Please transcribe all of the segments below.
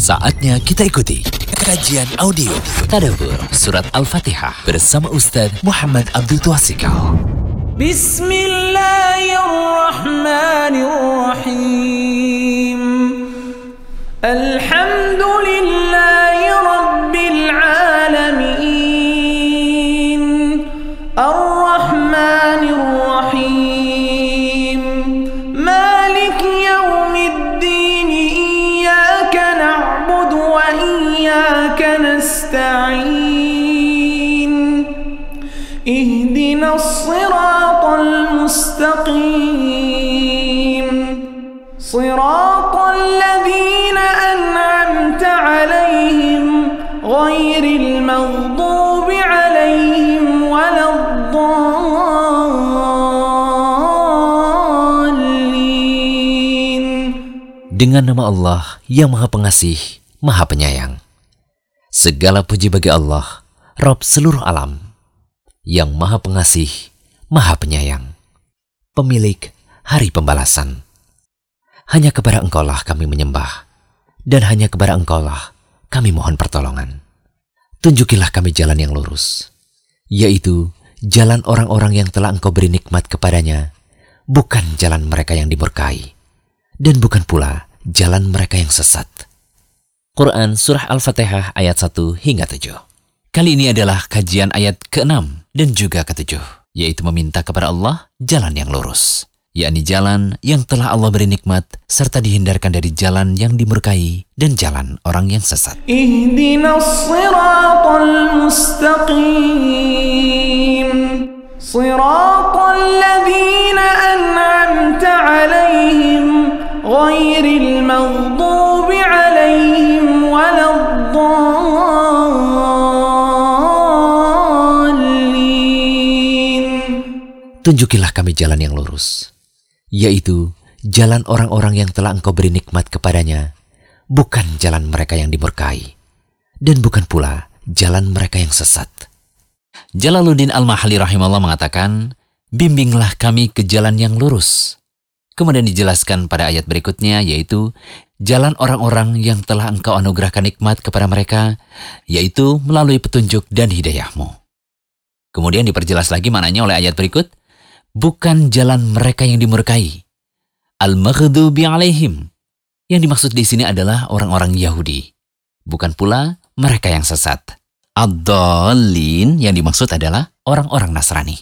Saatnya kita ikuti kajian audio Tadabur Surat Al-Fatihah bersama Ustaz Muhammad Abdul Twasikal. Bismillahirrahmanirrahim. Alhamdulillahi اهدنا الصراط المستقيم صراط الذين أنعمت عليهم غير المغضوب عليهم ولا الضالين Dengan nama Allah yang Maha Pengasih, Maha Penyayang. Segala puji bagi Allah, Rob seluruh alam, yang Maha Pengasih, Maha Penyayang, pemilik hari pembalasan. Hanya kepada Engkaulah kami menyembah, dan hanya kepada Engkaulah kami mohon pertolongan. Tunjukilah kami jalan yang lurus, yaitu jalan orang-orang yang telah Engkau beri nikmat kepadanya, bukan jalan mereka yang dimurkai, dan bukan pula jalan mereka yang sesat. Quran Surah Al-Fatihah ayat 1 hingga 7. Kali ini adalah kajian ayat ke-6 dan juga ketujuh, yaitu meminta kepada Allah jalan yang lurus, yakni jalan yang telah Allah beri nikmat serta dihindarkan dari jalan yang dimurkai dan jalan orang yang sesat. Ihdinas siratal mustaqim. Sirat Tunjukilah kami jalan yang lurus, yaitu jalan orang-orang yang telah engkau beri nikmat kepadanya, bukan jalan mereka yang dimurkai, dan bukan pula jalan mereka yang sesat. Jalaluddin Al-Mahali rahimahullah mengatakan, bimbinglah kami ke jalan yang lurus. Kemudian dijelaskan pada ayat berikutnya, yaitu jalan orang-orang yang telah engkau anugerahkan nikmat kepada mereka, yaitu melalui petunjuk dan hidayahmu. Kemudian diperjelas lagi maknanya oleh ayat berikut, bukan jalan mereka yang dimurkai. Al-maghdubi alaihim. Yang dimaksud di sini adalah orang-orang Yahudi. Bukan pula mereka yang sesat. Ad-dallin yang dimaksud adalah orang-orang Nasrani.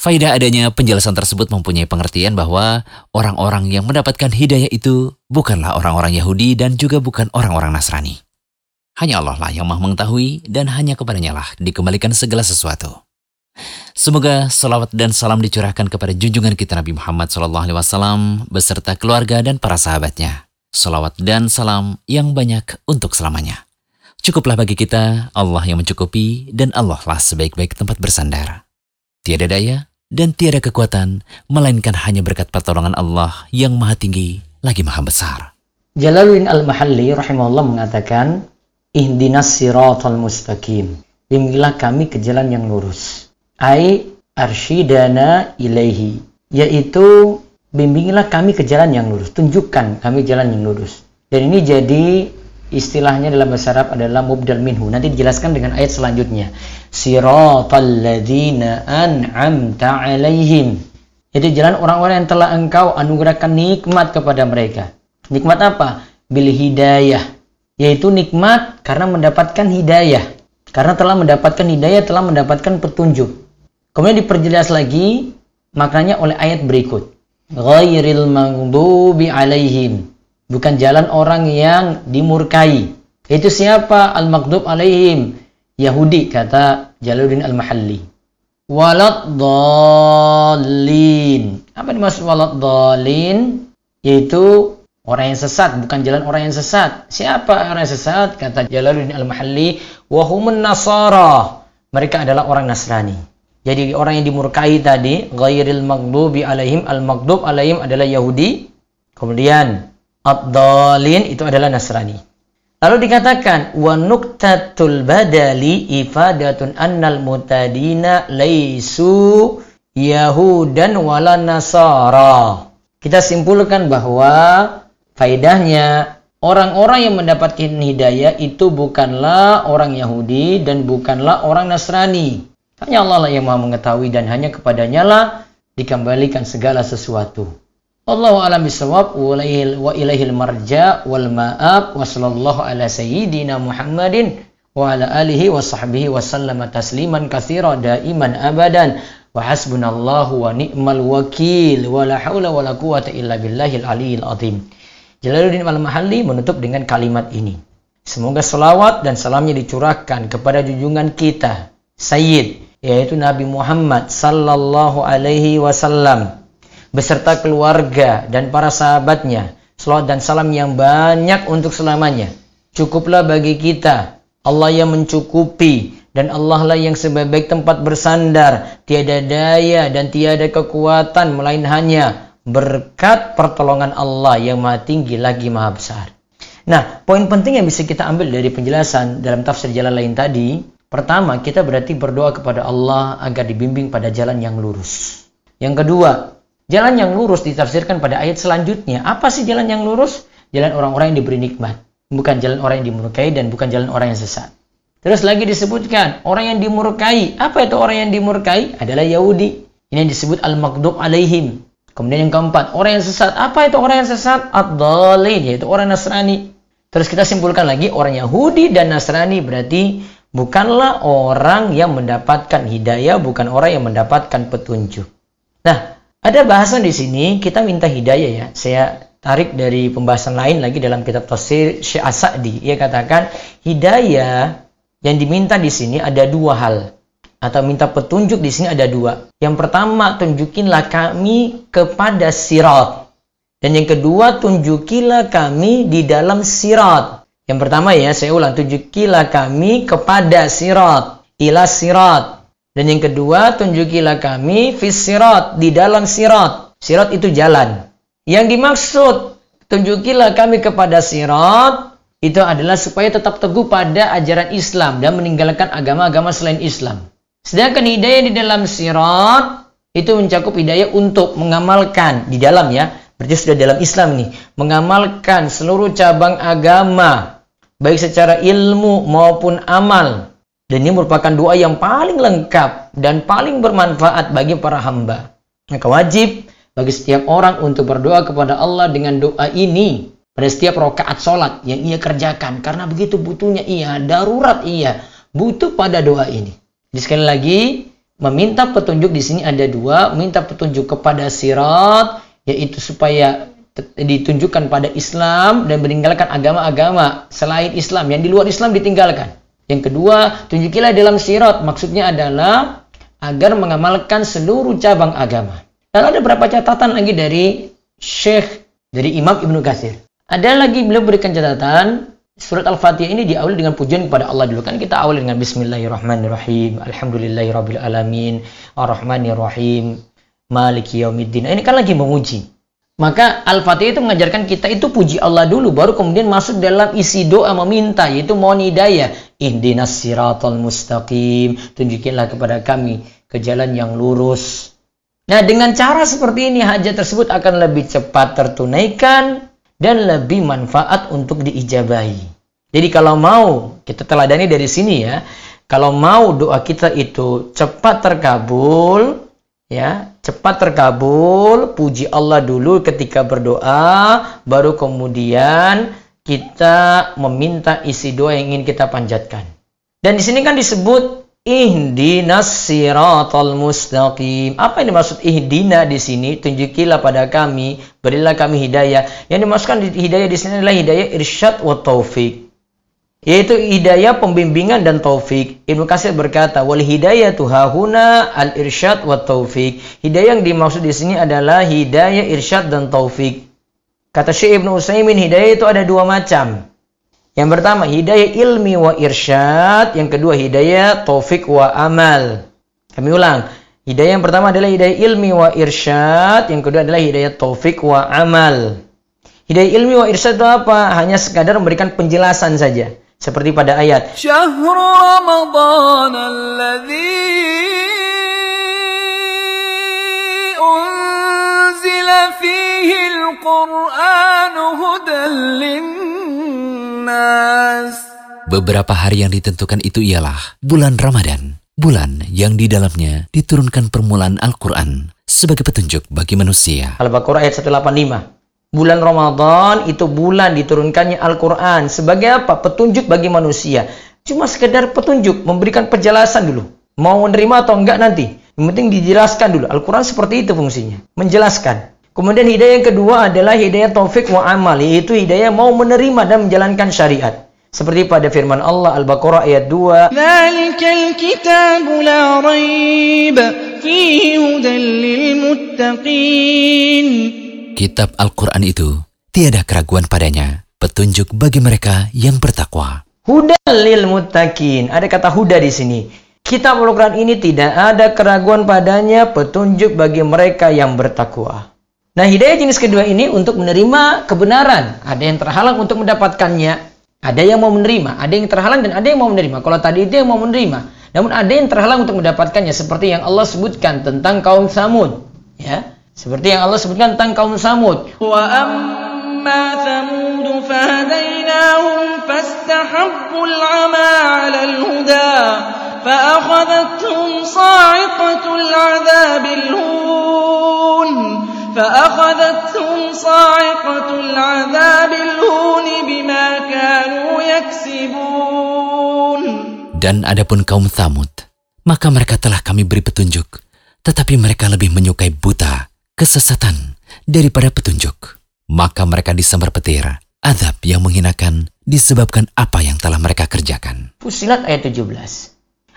Faidah adanya penjelasan tersebut mempunyai pengertian bahwa orang-orang yang mendapatkan hidayah itu bukanlah orang-orang Yahudi dan juga bukan orang-orang Nasrani. Hanya Allah lah yang maha mengetahui dan hanya kepadanya lah dikembalikan segala sesuatu. Semoga salawat dan salam dicurahkan kepada junjungan kita Nabi Muhammad SAW beserta keluarga dan para sahabatnya. Salawat dan salam yang banyak untuk selamanya. Cukuplah bagi kita Allah yang mencukupi dan Allah lah sebaik-baik tempat bersandar. Tiada daya dan tiada kekuatan, melainkan hanya berkat pertolongan Allah yang maha tinggi lagi maha besar. Jalaluddin Al-Mahalli rahimahullah mengatakan, Ihdinas siratal mustaqim. Bimbinglah kami ke jalan yang lurus. Ai arsyidana ilaihi. Yaitu bimbinglah kami ke jalan yang lurus. Tunjukkan kami jalan yang lurus. Dan ini jadi istilahnya dalam bahasa Arab adalah mubdal minhu. Nanti dijelaskan dengan ayat selanjutnya. Siratal ladzina an'amta alaihim. Jadi jalan orang-orang yang telah engkau anugerahkan nikmat kepada mereka. Nikmat apa? Bil hidayah. Yaitu nikmat karena mendapatkan hidayah. Karena telah mendapatkan hidayah, telah mendapatkan petunjuk. Kemudian diperjelas lagi maknanya oleh ayat berikut. Ghairil maghdubi alaihim. Bukan jalan orang yang dimurkai. Itu siapa? Al-maghdub alaihim. Yahudi kata Jalaluddin Al-Mahalli. Walad dhalin. Apa dimaksud walad dhalin? Yaitu orang yang sesat, bukan jalan orang yang sesat. Siapa orang yang sesat? Kata Jalaluddin Al-Mahalli, wahumun nasara. Mereka adalah orang Nasrani. Jadi orang yang dimurkai tadi, ghairil maghdubi alaihim, al-maghdub alaihim adalah Yahudi. Kemudian ad-dhalin itu adalah Nasrani. Lalu dikatakan wa nuktatul badali ifadatun annal mutadina laisu yahudan wala nasara. Kita simpulkan bahwa faedahnya orang-orang yang mendapatkan hidayah itu bukanlah orang Yahudi dan bukanlah orang Nasrani. Hanya Allah lah yang maha mengetahui dan hanya kepadanya lah dikembalikan segala sesuatu. Allahu alam bisawab wa ilaihil marja wal ma'ab wa sallallahu ala sayyidina Muhammadin wa ala alihi wa sahbihi wa sallama tasliman katsira daiman abadan wa hasbunallahu wa ni'mal wakil wa la haula wa la quwata illa billahil aliyil azim. Jalaluddin Al-Mahalli menutup dengan kalimat ini. Semoga selawat dan salamnya dicurahkan kepada junjungan kita, Sayyid, yaitu Nabi Muhammad sallallahu alaihi wasallam beserta keluarga dan para sahabatnya. Salawat dan salam yang banyak untuk selamanya. Cukuplah bagi kita. Allah yang mencukupi dan Allah lah yang sebaik tempat bersandar. Tiada daya dan tiada kekuatan melain hanya berkat pertolongan Allah yang maha tinggi lagi maha besar. Nah, poin penting yang bisa kita ambil dari penjelasan dalam tafsir jalan lain tadi, pertama kita berarti berdoa kepada Allah agar dibimbing pada jalan yang lurus. Yang kedua, jalan yang lurus ditafsirkan pada ayat selanjutnya. Apa sih jalan yang lurus? Jalan orang-orang yang diberi nikmat, bukan jalan orang yang dimurkai dan bukan jalan orang yang sesat. Terus lagi disebutkan, orang yang dimurkai. Apa itu orang yang dimurkai? Adalah Yahudi. Ini yang disebut al-maghdub alaihim. Kemudian yang keempat, orang yang sesat. Apa itu orang yang sesat? Ad-dhalin, yaitu orang Nasrani. Terus kita simpulkan lagi, orang Yahudi dan Nasrani berarti bukanlah orang yang mendapatkan hidayah, bukan orang yang mendapatkan petunjuk. Nah, ada bahasan di sini, kita minta hidayah ya. Saya tarik dari pembahasan lain lagi dalam kitab tafsir Syekh As-Sa'di. Ia katakan, hidayah yang diminta di sini ada dua hal atau minta petunjuk di sini ada dua. Yang pertama, tunjukinlah kami kepada sirat. Dan yang kedua, tunjukilah kami di dalam sirat. Yang pertama ya, saya ulang, tunjukilah kami kepada sirat. Ila sirat. Dan yang kedua, tunjukilah kami fis sirat, di dalam sirat. Sirat itu jalan. Yang dimaksud, tunjukilah kami kepada sirat, itu adalah supaya tetap teguh pada ajaran Islam dan meninggalkan agama-agama selain Islam. Sedangkan hidayah di dalam sirat itu mencakup hidayah untuk mengamalkan di dalam ya. Berarti sudah dalam Islam nih, mengamalkan seluruh cabang agama baik secara ilmu maupun amal. Dan ini merupakan doa yang paling lengkap dan paling bermanfaat bagi para hamba. Maka wajib bagi setiap orang untuk berdoa kepada Allah dengan doa ini pada setiap rakaat sholat yang ia kerjakan. Karena begitu butuhnya ia, darurat ia, butuh pada doa ini. Jadi sekali lagi, meminta petunjuk di sini ada dua, minta petunjuk kepada sirat, yaitu supaya ditunjukkan pada Islam dan meninggalkan agama-agama selain Islam yang di luar Islam ditinggalkan. Yang kedua, tunjukilah dalam sirat, maksudnya adalah agar mengamalkan seluruh cabang agama. Lalu ada beberapa catatan lagi dari Syekh dari Imam Ibnu Katsir. Ada lagi beliau berikan catatan Surat Al-Fatihah ini diawali dengan pujian kepada Allah dulu kan kita awali dengan Bismillahirrahmanirrahim Alhamdulillahirabbil Arrahmanirrahim Maliki yaumiddin. Ini kan lagi memuji. Maka Al-Fatihah itu mengajarkan kita itu puji Allah dulu baru kemudian masuk dalam isi doa meminta yaitu mohon hidayah. Ihdinas siratal mustaqim. Tunjukilah kepada kami ke jalan yang lurus. Nah, dengan cara seperti ini hajat tersebut akan lebih cepat tertunaikan dan lebih manfaat untuk diijabahi. Jadi kalau mau kita teladani dari sini ya, kalau mau doa kita itu cepat terkabul, ya cepat terkabul, puji Allah dulu ketika berdoa, baru kemudian kita meminta isi doa yang ingin kita panjatkan. Dan di sini kan disebut Ihdinas siratal mustaqim. Apa yang dimaksud ihdina di sini? Tunjukilah pada kami, berilah kami hidayah. Yang dimaksudkan hidayah di sini adalah hidayah irsyad wa taufik. Yaitu hidayah pembimbingan dan taufik. Ibnu Katsir berkata, "Wal hidayah hahuna al irsyad wa taufik." Hidayah yang dimaksud di sini adalah hidayah irsyad dan taufik. Kata Syekh Ibnu Utsaimin, hidayah itu ada dua macam. Yang pertama hidayah ilmi wa irsyad, yang kedua hidayah taufik wa amal. Kami ulang. Hidayah yang pertama adalah hidayah ilmi wa irsyad, yang kedua adalah hidayah taufik wa amal. Hidayah ilmi wa irsyad itu apa? Hanya sekadar memberikan penjelasan saja seperti pada ayat Beberapa hari yang ditentukan itu ialah bulan Ramadan, bulan yang di dalamnya diturunkan permulaan Al-Qur'an sebagai petunjuk bagi manusia. Al-Baqarah ayat 185. Bulan Ramadan itu bulan diturunkannya Al-Quran. Sebagai apa? Petunjuk bagi manusia. Cuma sekedar petunjuk, memberikan penjelasan dulu. Mau menerima atau enggak nanti. Yang penting dijelaskan dulu. Al-Quran seperti itu fungsinya. Menjelaskan. Kemudian hidayah yang kedua adalah hidayah taufik wa amal. Yaitu hidayah mau menerima dan menjalankan syariat. Seperti pada firman Allah Al-Baqarah ayat 2. Zalikal kitabu la raib. Fihi lil muttaqin. Kitab Al-Quran itu tiada keraguan padanya, petunjuk bagi mereka yang bertakwa. Huda lil muttaqin. Ada kata huda di sini. Kitab Al-Quran ini tidak ada keraguan padanya, petunjuk bagi mereka yang bertakwa. Nah, hidayah jenis kedua ini untuk menerima kebenaran. Ada yang terhalang untuk mendapatkannya. Ada yang mau menerima, ada yang terhalang dan ada yang mau menerima. Kalau tadi itu yang mau menerima. Namun ada yang terhalang untuk mendapatkannya seperti yang Allah sebutkan tentang kaum Samud. Ya, seperti yang Allah sebutkan tentang kaum Samud. وأما ثمود فهديناهم فاستحبوا العمى على الهدى فأخذتهم صاعقة العذاب الهون فأخذتهم صاعقة العذاب الهون بما كانوا يكسبون Dan adapun kaum Thamud, maka mereka telah kami beri petunjuk, tetapi mereka lebih menyukai buta, kesesatan, daripada petunjuk. Maka mereka disambar petir, azab yang menghinakan disebabkan apa yang telah mereka kerjakan. Fusilat ayat 17.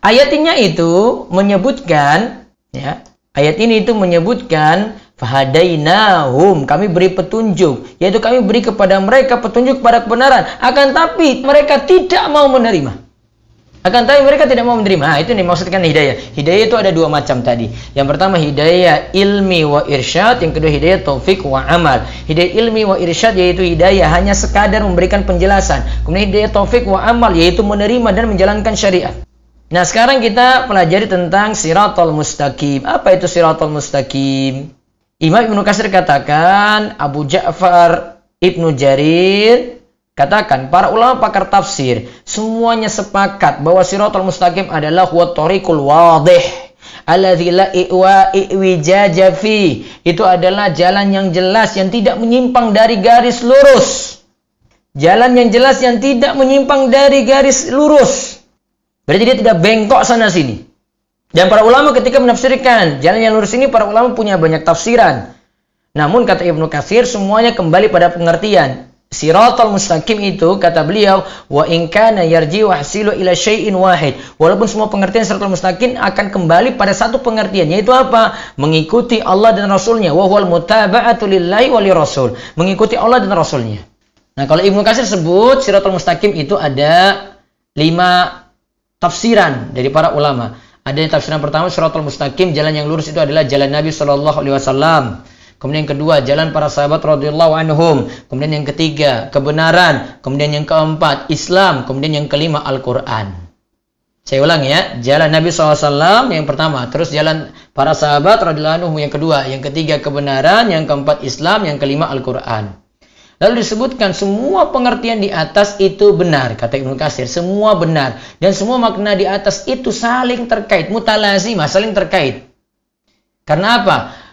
Ayat ini itu menyebutkan ya, ayat ini itu menyebutkan fahadainahum kami beri petunjuk yaitu kami beri kepada mereka petunjuk pada kebenaran akan tapi mereka tidak mau menerima akan tapi mereka tidak mau menerima. Nah, itu nih maksudkan hidayah. Hidayah itu ada dua macam tadi. Yang pertama hidayah ilmi wa irsyad. Yang kedua hidayah taufik wa amal. Hidayah ilmi wa irsyad yaitu hidayah hanya sekadar memberikan penjelasan. Kemudian hidayah taufik wa amal yaitu menerima dan menjalankan syariat. Nah, sekarang kita pelajari tentang siratal mustaqim. Apa itu siratal mustaqim? Imam Ibnu Katsir katakan, Abu Ja'far Ibnu Jarir katakan, para ulama pakar tafsir semuanya sepakat bahwa siratal mustaqim adalah huwa tariqul wadih alladzi la iwa fi. Itu adalah jalan yang jelas yang tidak menyimpang dari garis lurus. Jalan yang jelas yang tidak menyimpang dari garis lurus. Berarti dia tidak bengkok sana sini. Dan para ulama ketika menafsirkan jalan yang lurus ini para ulama punya banyak tafsiran. Namun kata Ibnu Katsir semuanya kembali pada pengertian. Siratal mustaqim itu kata beliau wa in kana yarji wa hasilu ila syai'in wahid. Walaupun semua pengertian siratal mustaqim akan kembali pada satu pengertian yaitu apa? Mengikuti Allah dan Rasulnya. Wa huwal mutaba'atu lillahi wa rasul. Mengikuti Allah dan Rasulnya. Nah, kalau Ibnu Katsir sebut siratal mustaqim itu ada lima tafsiran dari para ulama. Ada yang tafsiran pertama suratul mustaqim, jalan yang lurus itu adalah jalan Nabi Shallallahu alaihi wasallam. Kemudian yang kedua, jalan para sahabat radhiyallahu anhum. Kemudian yang ketiga, kebenaran. Kemudian yang keempat, Islam. Kemudian yang kelima, Al-Qur'an. Saya ulang ya, jalan Nabi SAW yang pertama, terus jalan para sahabat radhiyallahu anhum yang kedua, yang ketiga kebenaran, yang keempat Islam, yang kelima Al-Qur'an. Lalu disebutkan semua pengertian di atas itu benar, kata Ibnu Katsir, semua benar dan semua makna di atas itu saling terkait, mutalazimah, saling terkait. Karena apa?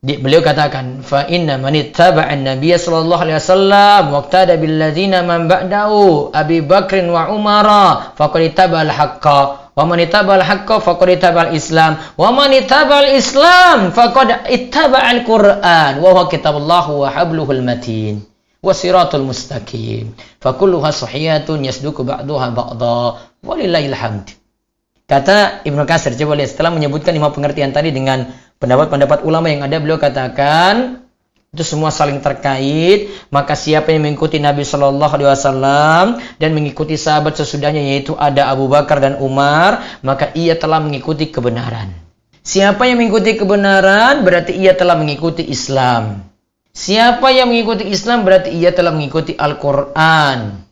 Beliau katakan, fa inna man ittaba'a an-nabiy sallallahu alaihi wasallam wa iqtada bil ladzina man ba'dahu Abi Bakr wa Umar faqad ittaba'al haqqa wa man ittaba'al haqqa faqad ittaba'al Islam wa man ittaba'al Islam faqad ittaba'al Qur'an wa huwa kitabullahu wa habluhul matin wasiratul mustaqim. Fakulluha sahiyatun yasduku ba'duha ba'dha. Walillahil hamd. Kata Ibnu Katsir coba lihat setelah menyebutkan lima pengertian tadi dengan pendapat-pendapat ulama yang ada beliau katakan itu semua saling terkait maka siapa yang mengikuti Nabi Shallallahu Alaihi Wasallam dan mengikuti sahabat sesudahnya yaitu ada Abu Bakar dan Umar maka ia telah mengikuti kebenaran siapa yang mengikuti kebenaran berarti ia telah mengikuti Islam Siapa yang mengikuti Islam berarti ia telah mengikuti Al-Quran.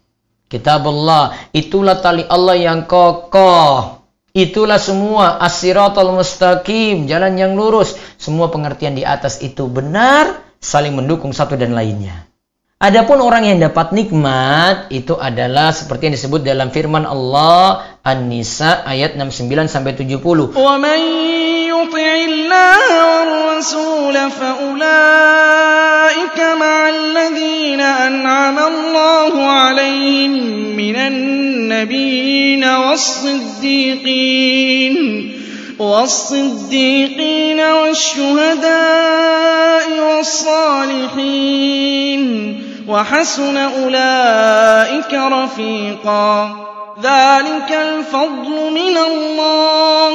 Kitab Allah. Itulah tali Allah yang kokoh. Itulah semua asiratul mustaqim, jalan yang lurus. Semua pengertian di atas itu benar, saling mendukung satu dan lainnya. Adapun orang yang dapat nikmat itu adalah seperti yang disebut dalam firman Allah An-Nisa ayat 69 sampai 70. يطع الله والرسول فأولئك مع الذين أنعم الله عليهم من النبيين والصديقين والصديقين والشهداء والصالحين وحسن أولئك رفيقا. ذلك الفضل من الله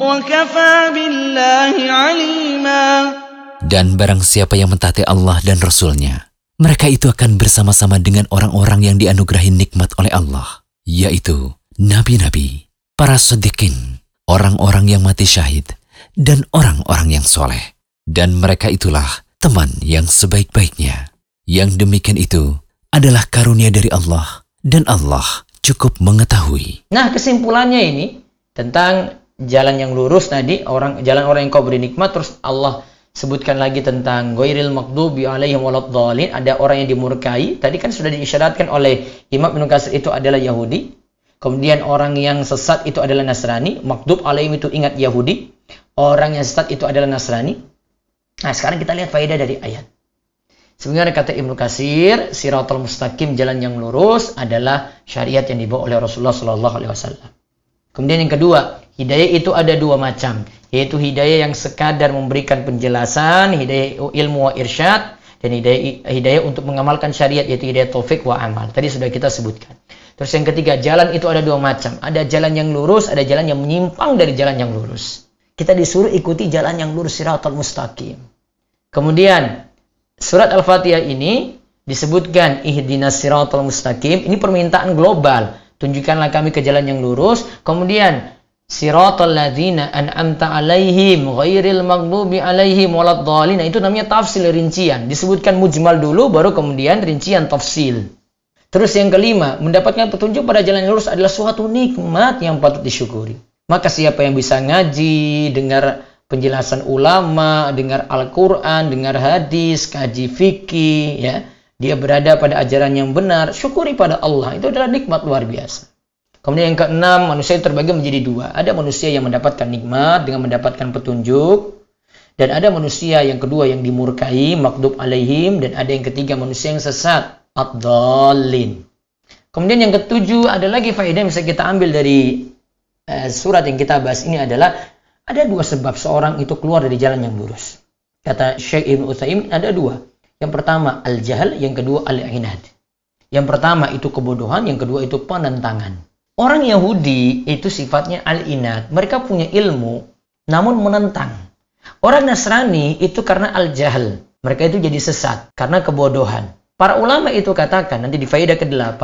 وكفى بالله عليما Dan barang siapa yang mentaati Allah dan Rasulnya, mereka itu akan bersama-sama dengan orang-orang yang dianugerahi nikmat oleh Allah, yaitu nabi-nabi, para sedikin, orang-orang yang mati syahid, dan orang-orang yang soleh. Dan mereka itulah teman yang sebaik-baiknya. Yang demikian itu adalah karunia dari Allah, dan Allah cukup mengetahui. Nah, kesimpulannya ini tentang jalan yang lurus tadi, orang jalan orang yang kau beri nikmat terus Allah sebutkan lagi tentang ghairil maghdubi alaihim waladdallin, ada orang yang dimurkai. Tadi kan sudah diisyaratkan oleh Imam Ibnu Katsir itu adalah Yahudi. Kemudian orang yang sesat itu adalah Nasrani, maghdub alaihim itu ingat Yahudi. Orang yang sesat itu adalah Nasrani. Nah, sekarang kita lihat faedah dari ayat. Sebenarnya kata Ibnu Katsir, siratal mustaqim jalan yang lurus adalah syariat yang dibawa oleh Rasulullah Shallallahu alaihi wasallam. Kemudian yang kedua, hidayah itu ada dua macam, yaitu hidayah yang sekadar memberikan penjelasan, hidayah ilmu wa irsyad, dan hidayah, hidayah untuk mengamalkan syariat yaitu hidayah taufik wa amal. Tadi sudah kita sebutkan. Terus yang ketiga, jalan itu ada dua macam. Ada jalan yang lurus, ada jalan yang menyimpang dari jalan yang lurus. Kita disuruh ikuti jalan yang lurus siratal mustaqim. Kemudian surat Al-Fatihah ini disebutkan ihdinas siratal mustaqim. Ini permintaan global. Tunjukkanlah kami ke jalan yang lurus. Kemudian siratal ladzina an'amta alaihim ghairil maghdubi alaihim waladdallin. Itu namanya tafsil rincian. Disebutkan mujmal dulu baru kemudian rincian tafsil. Terus yang kelima, mendapatkan petunjuk pada jalan yang lurus adalah suatu nikmat yang patut disyukuri. Maka siapa yang bisa ngaji, dengar penjelasan ulama, dengar Al-Quran, dengar hadis, kaji fikih, ya, dia berada pada ajaran yang benar, syukuri pada Allah. Itu adalah nikmat luar biasa. Kemudian yang keenam, manusia terbagi menjadi dua. Ada manusia yang mendapatkan nikmat dengan mendapatkan petunjuk, dan ada manusia yang kedua yang dimurkai, makdub alaihim, dan ada yang ketiga manusia yang sesat, ad-dallin. Kemudian yang ketujuh, ada lagi faedah yang bisa kita ambil dari eh, surat yang kita bahas ini adalah ada dua sebab seorang itu keluar dari jalan yang lurus. Kata Syekh Ibn Utsaimin ada dua. Yang pertama al-jahal, yang kedua al-inad. Yang pertama itu kebodohan, yang kedua itu penentangan. Orang Yahudi itu sifatnya al-inad. Mereka punya ilmu, namun menentang. Orang Nasrani itu karena al-jahal. Mereka itu jadi sesat karena kebodohan. Para ulama itu katakan nanti di faedah ke-8,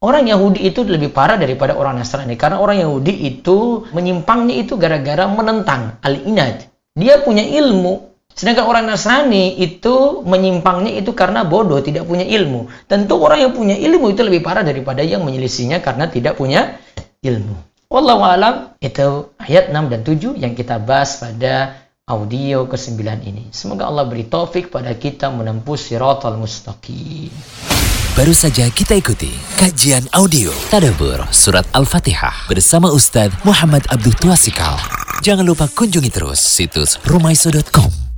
orang Yahudi itu lebih parah daripada orang Nasrani karena orang Yahudi itu menyimpangnya itu gara-gara menentang al-inad. Dia punya ilmu, sedangkan orang Nasrani itu menyimpangnya itu karena bodoh, tidak punya ilmu. Tentu orang yang punya ilmu itu lebih parah daripada yang menyelisihinya karena tidak punya ilmu. Wallahu alam itu ayat 6 dan 7 yang kita bahas pada audio ke-9 ini. Semoga Allah beri taufik pada kita menempuh siratal mustaqim. Baru saja kita ikuti kajian audio Tadabur Surat Al-Fatihah bersama Ustadz Muhammad Abdul Tuasikal. Jangan lupa kunjungi terus situs rumaiso.com